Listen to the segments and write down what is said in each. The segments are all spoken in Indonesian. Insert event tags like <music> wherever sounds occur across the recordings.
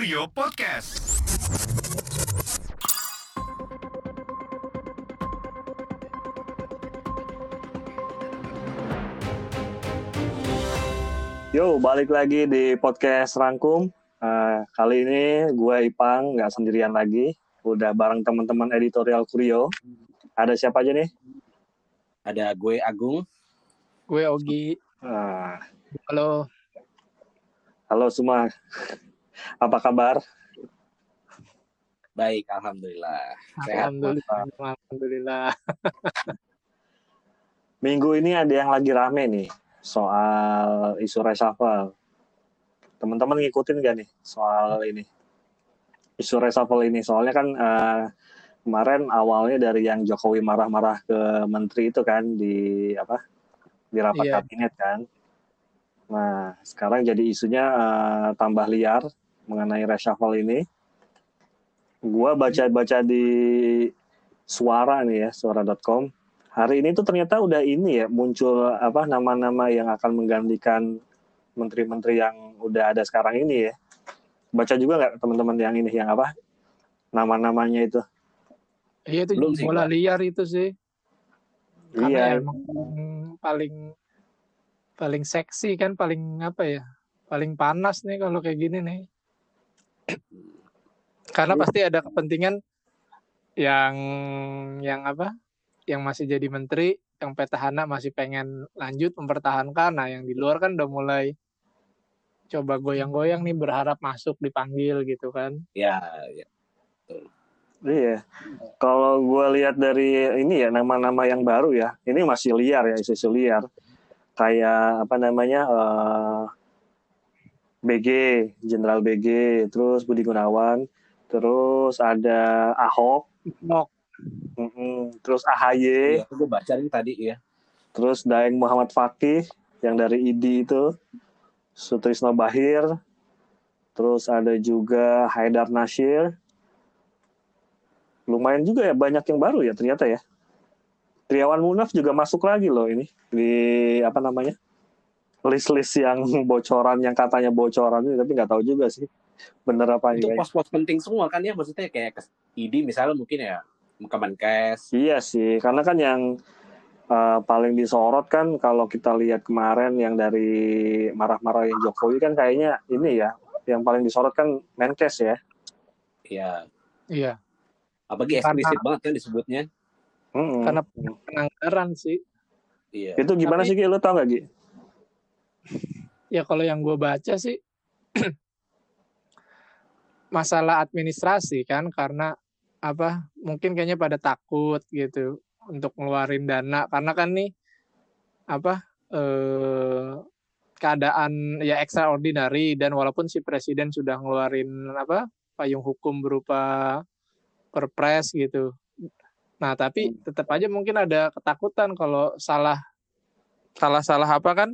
Kurio Podcast. Yo, balik lagi di podcast Rangkum. Uh, kali ini gue Ipang, nggak sendirian lagi. Udah bareng teman-teman editorial Kurio. Ada siapa aja nih? Ada gue Agung. Gue Ogi. Uh, Halo. halo semua. Apa kabar? Baik, alhamdulillah. Sehat. Alhamdulillah. Alhamdulillah. <laughs> Minggu ini ada yang lagi rame nih soal isu reshuffle. Teman-teman ngikutin gak nih soal ini? Isu reshuffle ini soalnya kan uh, kemarin awalnya dari yang Jokowi marah-marah ke menteri itu kan di apa? di rapat Iya. kabinet kan. Nah, sekarang jadi isunya uh, tambah liar mengenai reshuffle ini. Gua baca-baca di suara nih ya, suara.com. Hari ini tuh ternyata udah ini ya muncul apa nama-nama yang akan menggantikan menteri-menteri yang udah ada sekarang ini ya. Baca juga nggak teman-teman yang ini yang apa? Nama-namanya itu. Iya itu Belum bola liar itu sih. Karena Iya, emang paling paling seksi kan paling apa ya? Paling panas nih kalau kayak gini nih. Karena Iya. pasti ada kepentingan yang yang apa? Yang masih jadi menteri, yang petahana masih pengen lanjut mempertahankan. Nah, yang di luar kan udah mulai coba goyang-goyang nih berharap masuk dipanggil gitu kan. Ya, ya. Iya. Kalau gue lihat dari ini ya nama-nama yang baru ya, ini masih liar ya isu-isu liar. Kayak apa namanya eh, BG, Jenderal BG, terus Budi Gunawan, terus ada Ahok, mm-mm, terus AHY, Iya, gue baca nih tadi ya. terus Daeng Muhammad Fakih yang dari ID itu, Sutrisno Bahir, terus ada juga Haidar Nasir. Lumayan juga ya banyak yang baru ya ternyata ya. Triawan Munaf juga masuk lagi loh ini di apa namanya list-list yang <laughs> bocoran yang katanya bocoran ini tapi nggak tahu juga sih bener apa Itu enggak. pos-pos penting semua kan ya, maksudnya kayak ID misalnya mungkin ya Kemenkes. Iya sih, karena kan yang uh, paling disorot kan kalau kita lihat kemarin yang dari marah-marahin Jokowi kan kayaknya ini ya, yang paling disorot kan Menkes ya. Ya, iya. apalagi Karena- eksplisit banget kan disebutnya. Mm-mm. Karena penganggaran sih. Iya. itu gimana Tapi- sih Ki? Lu tau gak Gi? <laughs> Ya kalau yang gue baca sih <clears throat> masalah administrasi kan karena apa mungkin kayaknya pada takut gitu untuk ngeluarin dana karena kan nih apa eh, keadaan ya extraordinary dan walaupun si presiden sudah ngeluarin apa payung hukum berupa perpres gitu. Nah, tapi tetap aja mungkin ada ketakutan kalau salah salah-salah apa kan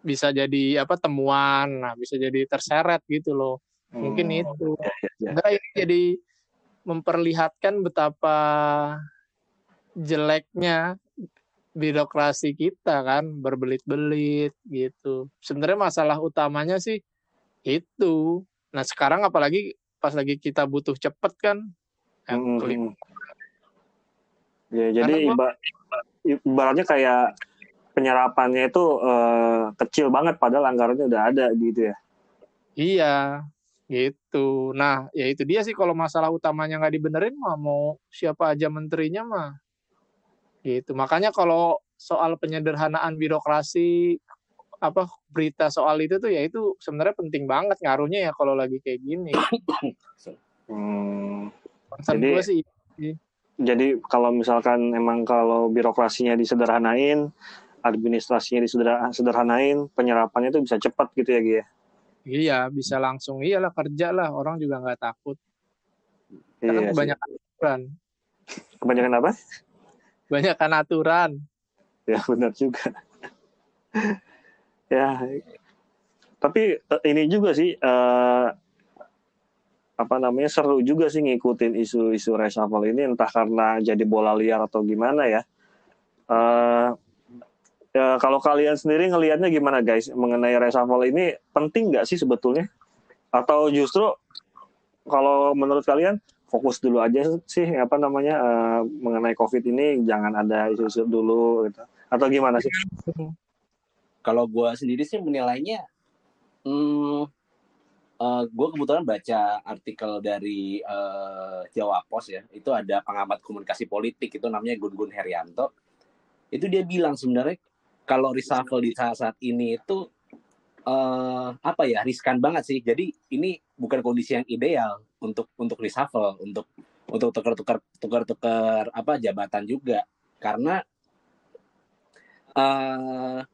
bisa jadi apa temuan, nah bisa jadi terseret gitu loh. Mungkin Hmm. itu. Ya, ya, ya. Nah, ini jadi memperlihatkan betapa jeleknya birokrasi kita kan berbelit-belit gitu. Sebenarnya masalah utamanya sih itu. Nah sekarang apalagi pas lagi kita butuh cepet kan, yang Mm-mm. kelima Ya, jadi iba- ibaratnya kayak penyerapannya itu eh, kecil banget padahal anggarannya udah ada gitu ya. Iya, gitu. Nah, ya itu dia sih kalau masalah utamanya nggak dibenerin mah mau siapa aja menterinya mah. Gitu. Makanya kalau soal penyederhanaan birokrasi apa berita soal itu tuh ya itu sebenarnya penting banget ngaruhnya ya kalau lagi kayak gini. Hmm. Concern Jadi- gue sih Jadi kalau misalkan emang kalau birokrasinya disederhanain, administrasinya disederhanain, penyerapannya itu bisa cepat gitu ya Gi ya. iya bisa langsung iyalah kerja lah orang juga nggak takut. Karena Iya sih. kebanyakan aturan, Kebanyakan apa? kebanyakan aturan. Ya benar juga. ya. Tapi eh, ini juga sih eh, apa namanya seru juga sih ngikutin isu-isu reshuffle ini entah karena jadi bola liar atau gimana ya. Eh ya, kalau kalian sendiri ngelihatnya gimana guys mengenai reshuffle ini penting nggak sih sebetulnya? Atau justru kalau menurut kalian fokus dulu aja sih apa namanya uh, mengenai COVID ini jangan ada isu-isu dulu gitu. Atau gimana sih? Kalau gue sendiri sih menilainya, hmm, uh, eh, gue kebetulan baca artikel dari uh, Jawa Pos ya, itu ada pengamat komunikasi politik itu namanya Gun Gun Herianto. Itu dia bilang sebenarnya kalau reshuffle di saat-saat ini itu uh, apa ya riskan banget sih. Jadi ini bukan kondisi yang ideal untuk untuk reshuffle, untuk untuk tukar-tukar tukar-tukar apa jabatan juga karena uh,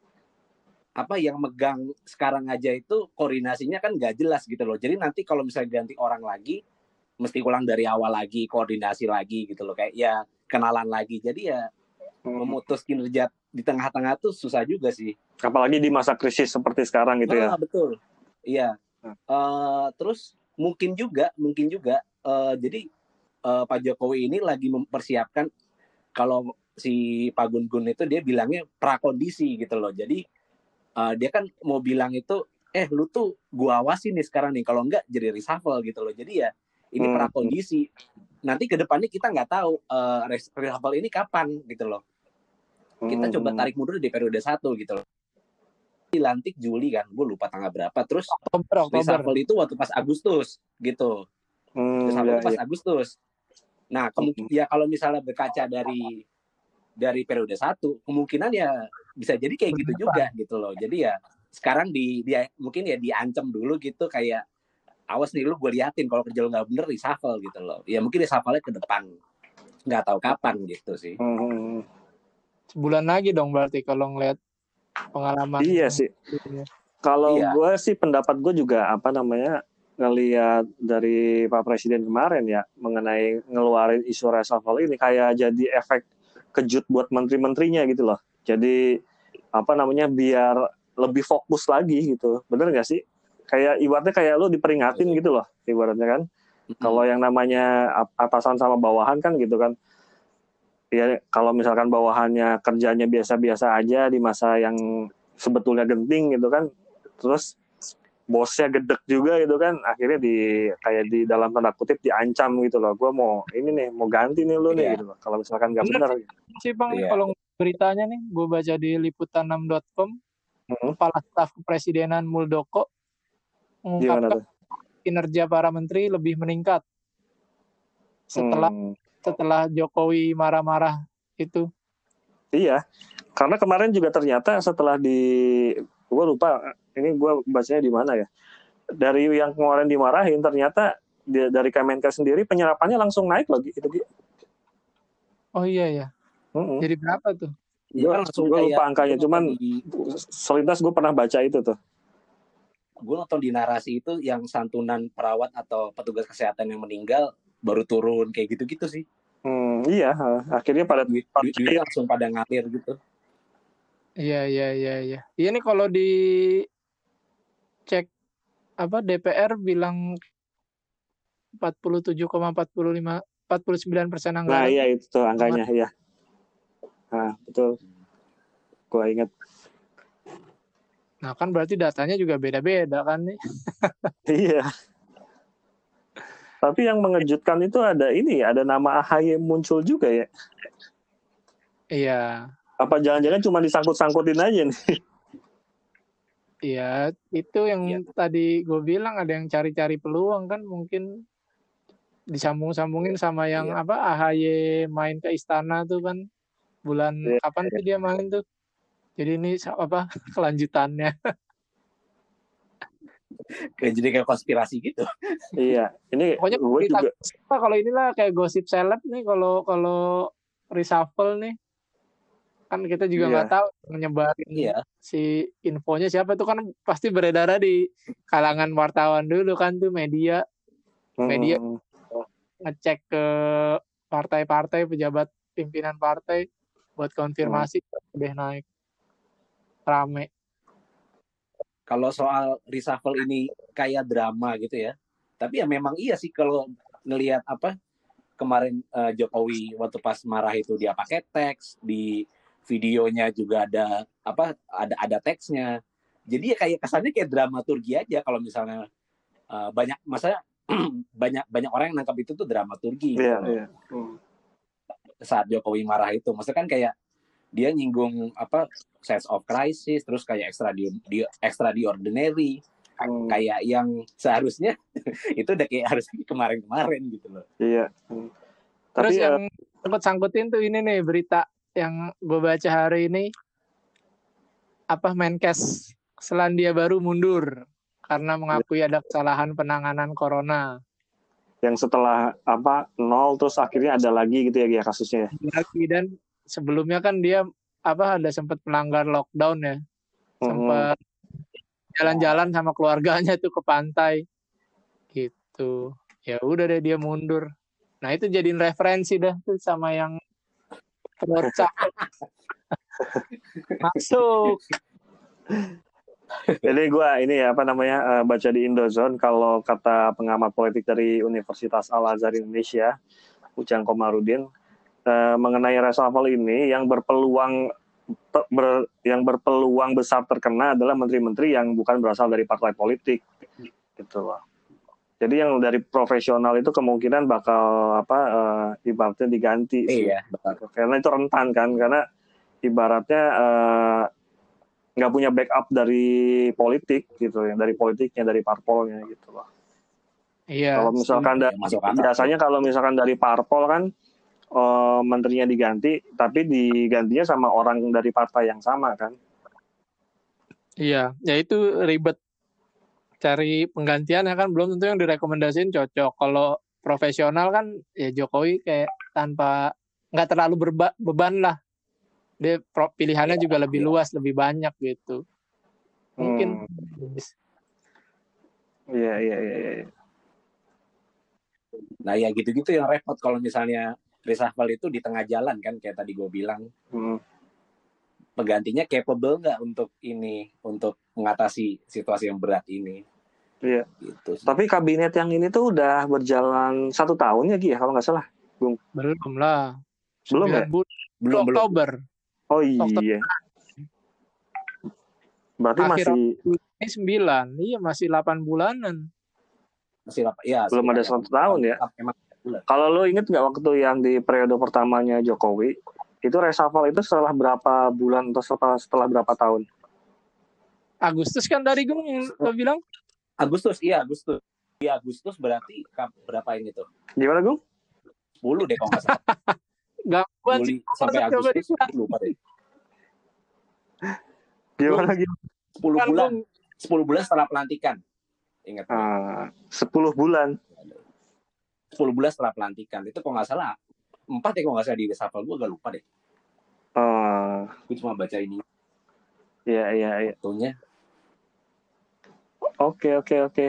apa yang megang sekarang aja itu koordinasinya kan nggak jelas gitu loh. Jadi nanti kalau misalnya ganti orang lagi, mesti ulang dari awal lagi, koordinasi lagi gitu loh. Kayak ya kenalan lagi. Jadi ya hmm. memutus kinerja di tengah-tengah tuh susah juga sih. Apalagi di masa krisis seperti sekarang gitu ya. ah, ya. Betul. Iya. Uh, terus mungkin juga, mungkin juga. Uh, jadi uh, Pak Jokowi ini lagi mempersiapkan kalau si Pak Gun Gun itu dia bilangnya prakondisi gitu loh. Jadi uh, dia kan mau bilang itu eh lu tuh gua awasin nih sekarang nih kalau enggak jadi reshuffle gitu loh jadi ya ini hmm. prakondisi nanti ke depannya kita nggak tahu uh, reshuffle ini kapan gitu loh kita hmm. coba tarik mundur di periode satu gitu loh dilantik Juli kan gue lupa tanggal berapa terus Oktober, Oktober. reshuffle itu waktu pas Agustus gitu hmm, reshuffle ya, pas ya. Agustus nah kemungkinan hmm. ya kalau misalnya berkaca dari dari periode satu kemungkinan ya bisa jadi kayak gitu juga gitu loh jadi ya sekarang di dia mungkin ya diancam dulu gitu kayak awas nih lu gue liatin kalau kerja lu nggak bener reshuffle gitu loh ya mungkin reshuffle ke depan nggak tahu kapan gitu sih hmm. Sebulan lagi dong berarti kalau ngeliat pengalaman. Iya sih. Kalau iya. gue sih pendapat gue juga apa namanya ngelihat dari Pak Presiden kemarin ya mengenai ngeluarin isu reshuffle ini kayak jadi efek kejut buat menteri-menterinya gitu loh. Jadi apa namanya biar lebih fokus lagi gitu. Bener nggak sih? Kayak ibaratnya kayak lu diperingatin gitu loh ibaratnya kan. Hmm. kalau yang namanya atasan sama bawahan kan gitu kan ya kalau misalkan bawahannya kerjanya biasa-biasa aja di masa yang sebetulnya genting gitu kan terus bosnya gedek juga gitu kan akhirnya di kayak di dalam tanda kutip diancam gitu loh gue mau ini nih mau ganti nih lu nih yeah. gitu loh kalau misalkan nggak benar gitu. sih bang yeah. kalau beritanya nih, gue baca di liputan6.com, hmm. Kepala Staf Kepresidenan Muldoko mengungkapkan kinerja para menteri lebih meningkat setelah hmm. Setelah Jokowi marah-marah itu. Iya, karena kemarin juga ternyata setelah di, gue lupa ini gue bacanya di mana ya. Dari yang kemarin dimarahin ternyata dari Kemenkes sendiri penyerapannya langsung naik lagi itu. Oh iya ya. Mm-hmm. Jadi berapa tuh? Gue langsung gue lupa angkanya, cuman di... selintas gue pernah baca itu tuh. Gue nonton di narasi itu yang santunan perawat atau petugas kesehatan yang meninggal baru turun kayak gitu-gitu sih. Hmm, iya, akhirnya pada duit, duit langsung pada ngalir gitu. Iya, iya, iya, iya. Iya nih kalau di cek apa DPR bilang 47,45 49 persen anggaran. Nah iya itu tuh angkanya ya. Nah, betul. Gua inget. Nah, kan berarti datanya juga beda-beda kan nih. iya. Tapi yang mengejutkan itu ada ini, ada nama AHY muncul juga ya. Iya. Apa jangan-jangan cuma disangkut-sangkutin aja nih? Iya, itu yang ya. tadi gue bilang ada yang cari-cari peluang kan mungkin disambung-sambungin sama yang ya. apa AHY main ke istana tuh kan bulan yeah. kapan sih dia main tuh jadi ini apa <laughs> kelanjutannya kayak jadi kayak konspirasi gitu iya ini pokoknya gue juga kalau inilah kayak gosip seleb nih kalau kalau reshuffle nih kan kita juga nggak yeah. tahu menyebarin yeah. si infonya siapa tuh kan pasti beredar di kalangan wartawan dulu kan tuh media media hmm. ngecek ke partai-partai pejabat pimpinan partai buat konfirmasi hmm. udah naik rame. Kalau soal reshuffle ini kayak drama gitu ya. Tapi ya memang iya sih kalau ngelihat apa kemarin uh, Jokowi waktu pas marah itu dia pakai teks di videonya juga ada apa ada ada teksnya. Jadi ya kayak kesannya kayak dramaturgi aja kalau misalnya uh, banyak masa <clears throat> banyak banyak orang yang nangkap itu tuh dramaturgi gitu Iya, iya. Hmm. saat Jokowi marah itu maksudnya kan kayak dia nyinggung apa sense of crisis terus kayak extra di, di extra di ordinary Hmm. kayak yang seharusnya <laughs> itu udah kayak harusnya kemarin-kemarin gitu loh Iya. Hmm. Terus Tapi eh, yang sangkut-sangkutin tuh ini nih berita yang gue baca hari ini apa Menkes Selandia Baru mundur karena mengakui ada kesalahan penanganan corona. yang setelah apa nol terus akhirnya ada lagi gitu ya Gia, kasusnya ya. Lagi dan sebelumnya kan dia apa ada sempat melanggar lockdown ya. Sempat jalan-jalan sama keluarganya tuh ke pantai. Gitu. Ya udah deh dia mundur. Nah, itu jadiin referensi dah tuh sama yang Kocak. <laughs> Masuk. Jadi gue ini ya apa namanya eh, baca di Indozone kalau kata pengamat politik dari Universitas Al Azhar Indonesia, Ujang Komarudin, eh, mengenai reshuffle ini yang berpeluang te- ber- yang berpeluang besar terkena adalah menteri-menteri yang bukan berasal dari partai politik, gitu loh. Jadi yang dari profesional itu kemungkinan bakal apa eh, ibaratnya diganti sih Iya, betul. karena itu rentan kan karena ibaratnya eh, nggak punya backup dari politik gitu ya dari politiknya dari parpolnya gitu loh Iya. kalau misalkan da- Ya, masuk akal. biasanya kalau misalkan dari parpol kan eh, menterinya diganti tapi digantinya sama orang dari partai yang sama kan Iya, ya itu ribet cari penggantian ya kan belum tentu yang direkomendasiin cocok. Kalau profesional kan ya Jokowi kayak tanpa nggak terlalu berba- beban lah. Dia pro- pilihannya juga lebih iya. luas, lebih banyak gitu. Mungkin iya iya iya iya. Nah ya gitu-gitu yang repot kalau misalnya reshuffle itu di tengah jalan kan kayak tadi gue bilang Hmm. penggantinya capable nggak untuk ini untuk mengatasi situasi yang berat ini. Iya. Gitu. sih. tapi kabinet yang ini tuh udah berjalan satu tahun ya Gi ya kalau nggak salah belum lah. Belum ya? Belum belum. Oktober. oh Oktober. iya berarti Akhir masih Ini sembilan. Iya masih 8 bulanan. Masih lap- ya, Belum ada satu tahun ya? Emang Kalau lo inget nggak waktu yang di periode pertamanya Jokowi, itu reshuffle itu setelah berapa bulan atau setelah, setelah berapa tahun? Agustus kan dari gue yang lo bilang Agustus, iya Agustus. Iya Agustus berarti berapa ini tuh? Gimana, Gung? 10 deh kalau nggak salah. <laughs> gangguan Juli sih. sampai Coba Agustus lupa deh. Gimana lagi? 10 Kan bulan, Bung, 10 bulan setelah pelantikan. Ingat. Ah, 10 bulan. 10 bulan setelah pelantikan. Itu kalau nggak salah 4 ya kalau nggak salah di reshuffle gue agak lupa deh. Ah, Gue cuma baca ini iya, iya, iya. fotonya. Oke, oke, oke.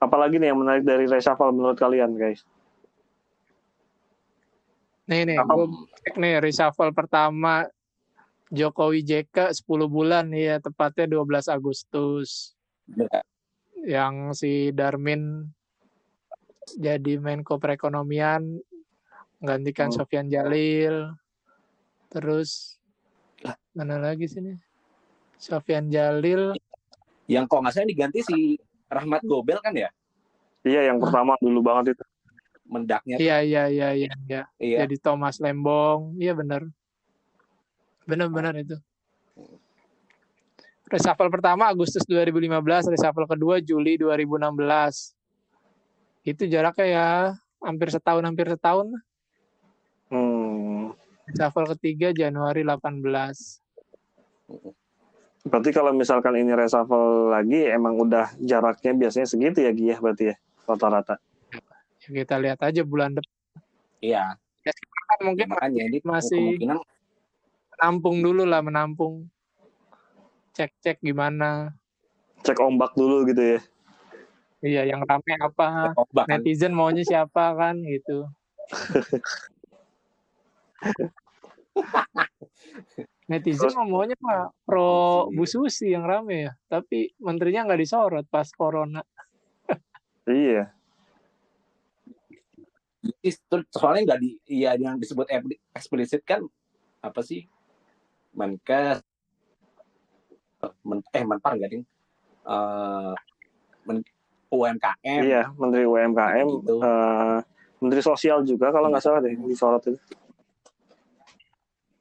Apalagi nih yang menarik dari reshuffle menurut kalian, guys? Nih nih, Apa? gue cek nih reshuffle pertama Jokowi JK 10 bulan ya tepatnya 12 Agustus. Bener. Yang si Darmin jadi Menko Perekonomian menggantikan Hmm. Sofyan Jalil. Terus mana lagi sini? Sofyan Jalil Yang kalau nggak salah diganti si Rahmat Gobel kan ya? Iya, yang pertama dulu banget itu. Mendaknya. Iya iya iya iya iya. Iya. Jadi Thomas Lembong. Iya benar. Benar-benar itu. Reshuffle pertama Agustus 2015, reshuffle kedua Juli 2016. Itu jaraknya ya hampir setahun hampir setahun. Hmm. Reshuffle ketiga Januari 18. Berarti kalau misalkan ini reshuffle lagi, emang udah jaraknya biasanya segitu ya, Gi, ya, berarti ya, rata-rata. Ya, kita lihat aja bulan depan Iya. kan mungkin Makanya ini masih- kemungkinan menampung dulu lah menampung. Cek-cek gimana. Cek ombak dulu gitu ya. Iya, yang rame apa? bahkan Netizen maunya siapa kan gitu. Netizen mah maunya mah pro Bu Susi yang rame ya, tapi menterinya nggak disorot pas corona. Iya. itu soalnya nggak di iya yang disebut eksplisit kan apa sih menkes men, eh menpar nggak ding Eh, men- UMKM. Iya, Menteri UMKM, Gitu. eh, Menteri Sosial juga kalau nggak salah deh disorot itu.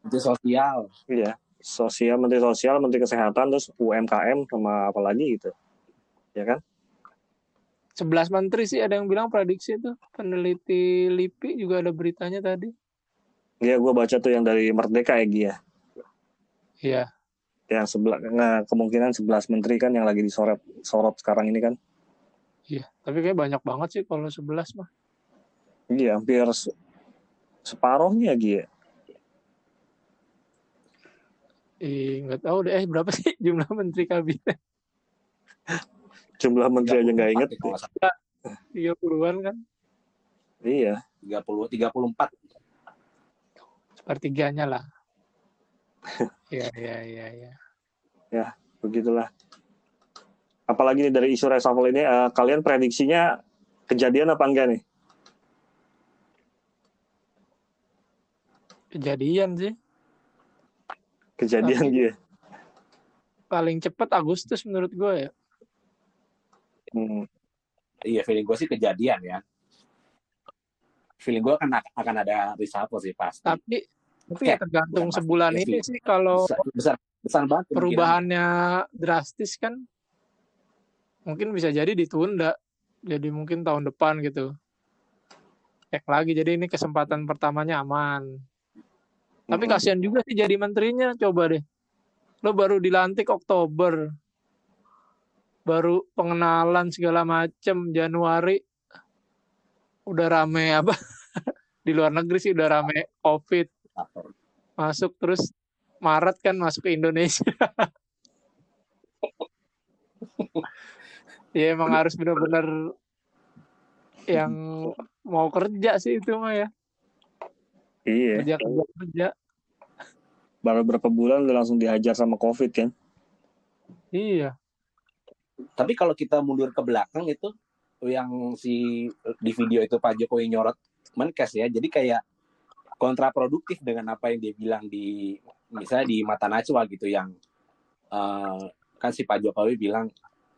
Itu sosial. Iya, Sosial, Menteri Sosial, Menteri Kesehatan, terus UMKM sama apa lagi gitu. Ya kan? 11 menteri sih ada yang bilang prediksi itu. Peneliti LIPI juga ada beritanya tadi. Iya, gue baca tuh yang dari Merdeka ya, Gi ya. Iya. Yang sebelah, nah, kemungkinan 11 menteri kan yang lagi disorot sorot sekarang ini kan. Iya, tapi kayak banyak banget sih kalau 11 mah. Iya, hampir se- separuhnya Gi ya. Ih, nggak tahu deh eh, berapa sih <laughs> jumlah menteri kabinet? Jumlah menteri aja nggak 34 inget. ya, kalau nggak salah. 30-an kan? Iya, 30 34 Sepertiganya lah. <laughs> Iya, iya, iya, iya. begitulah. Apalagi nih dari isu reshuffle ini, eh, kalian prediksinya kejadian apa enggak nih? Kejadian sih. Kejadian gitu. ya? Paling cepet Agustus menurut gue ya. Hmm. Iya, feeling gue sih kejadian ya. Feeling gue akan akan ada reshuffle sih pasti. Tapi tapi ya tergantung sebulan pasti, ini sih. kalau besar besar, besar banget kemungkinan. perubahannya drastis kan mungkin bisa jadi ditunda. Jadi mungkin tahun depan gitu. Cek lagi jadi ini kesempatan pertamanya aman. Tapi Mm-mm. kasihan juga sih jadi menterinya coba deh. Lo baru dilantik Oktober. Baru pengenalan segala macem Januari udah rame apa? <laughs> Di luar negeri sih udah rame Covid masuk terus Maret kan masuk ke Indonesia. <laughs> ya emang harus benar-benar yang mau kerja sih itu mah ya Iya, kerja kerja kerja. baru berapa bulan udah langsung dihajar sama COVID kan? Iya. Tapi kalau kita mundur ke belakang itu yang si di video itu Pak Jokowi nyorot Menkes ya. Jadi kayak kontraproduktif dengan apa yang dia bilang di misalnya di mata Najwa gitu yang eh, kan si Pak Jokowi bilang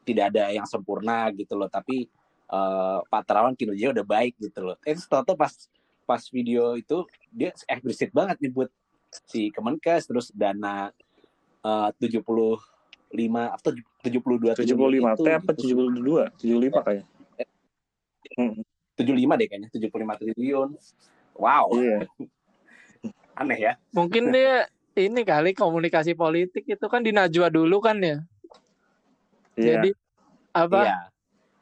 tidak ada yang sempurna gitu loh, tapi eh, Pak Terawan kinerjanya udah baik gitu loh. Eh terus pas pas video itu dia eksplisit banget nyebut si Kemenkes terus dana eh, 75 atau 72 75 itu, T apa gitu. 72? 75 kayaknya. 75 deh kayaknya 75 triliun wow Iya. <laughs> aneh ya Mungkin dia ini kali komunikasi politik itu kan di Najwa dulu kan ya. Iya. Jadi apa iya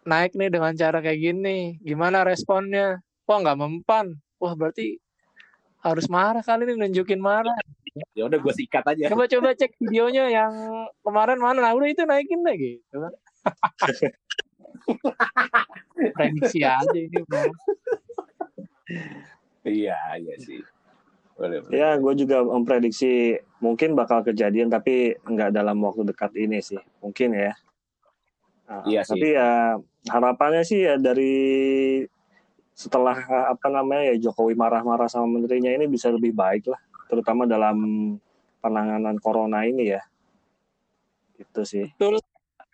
naik nih dengan cara kayak gini, gimana responnya? Wah nggak mempan. Wah berarti harus marah kali ini nunjukin marah. ya udah gue sikat aja Coba-coba cek videonya yang kemarin mana. Nah, udah itu naikin deh gitu kan. Prediksi aja ini bro. iya iya sih boleh, boleh. Ya, gue juga memprediksi mungkin bakal kejadian tapi nggak dalam waktu dekat ini sih. Mungkin ya. Nah, Iya sih. Tapi ya harapannya sih ya dari setelah apa namanya ya Jokowi marah-marah sama menterinya ini bisa lebih baik lah, terutama dalam penanganan corona ini ya. Itu sih. Betul.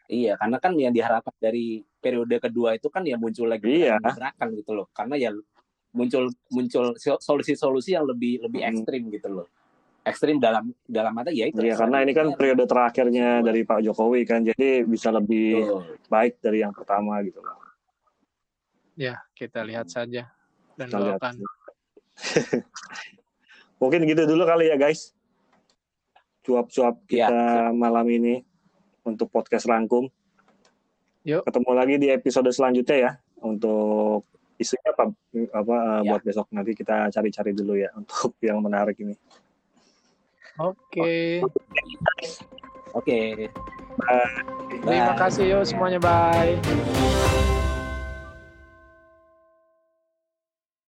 iya karena kan yang diharapkan dari periode kedua itu kan ya muncul lagi Iya. gerakan gitu loh karena ya muncul muncul solusi-solusi yang lebih lebih ekstrim gitu loh ekstrim dalam dalam mata ya itu Iya, karena ini kan periode terakhirnya dari Pak Jokowi kan, jadi bisa lebih Betul. baik dari yang pertama gitu loh. Ya kita lihat saja dan Kita lihat. doakan. <laughs> Mungkin gitu dulu kali ya guys. Cuap-cuap Iya. kita malam ini untuk podcast rangkum. Yuk. Ketemu lagi di episode selanjutnya ya untuk isunya apa apa eh, Ya. buat besok nanti kita cari-cari dulu ya <laughs> untuk yang menarik ini. Oke. oke Terima Bye. kasih yo semuanya bye.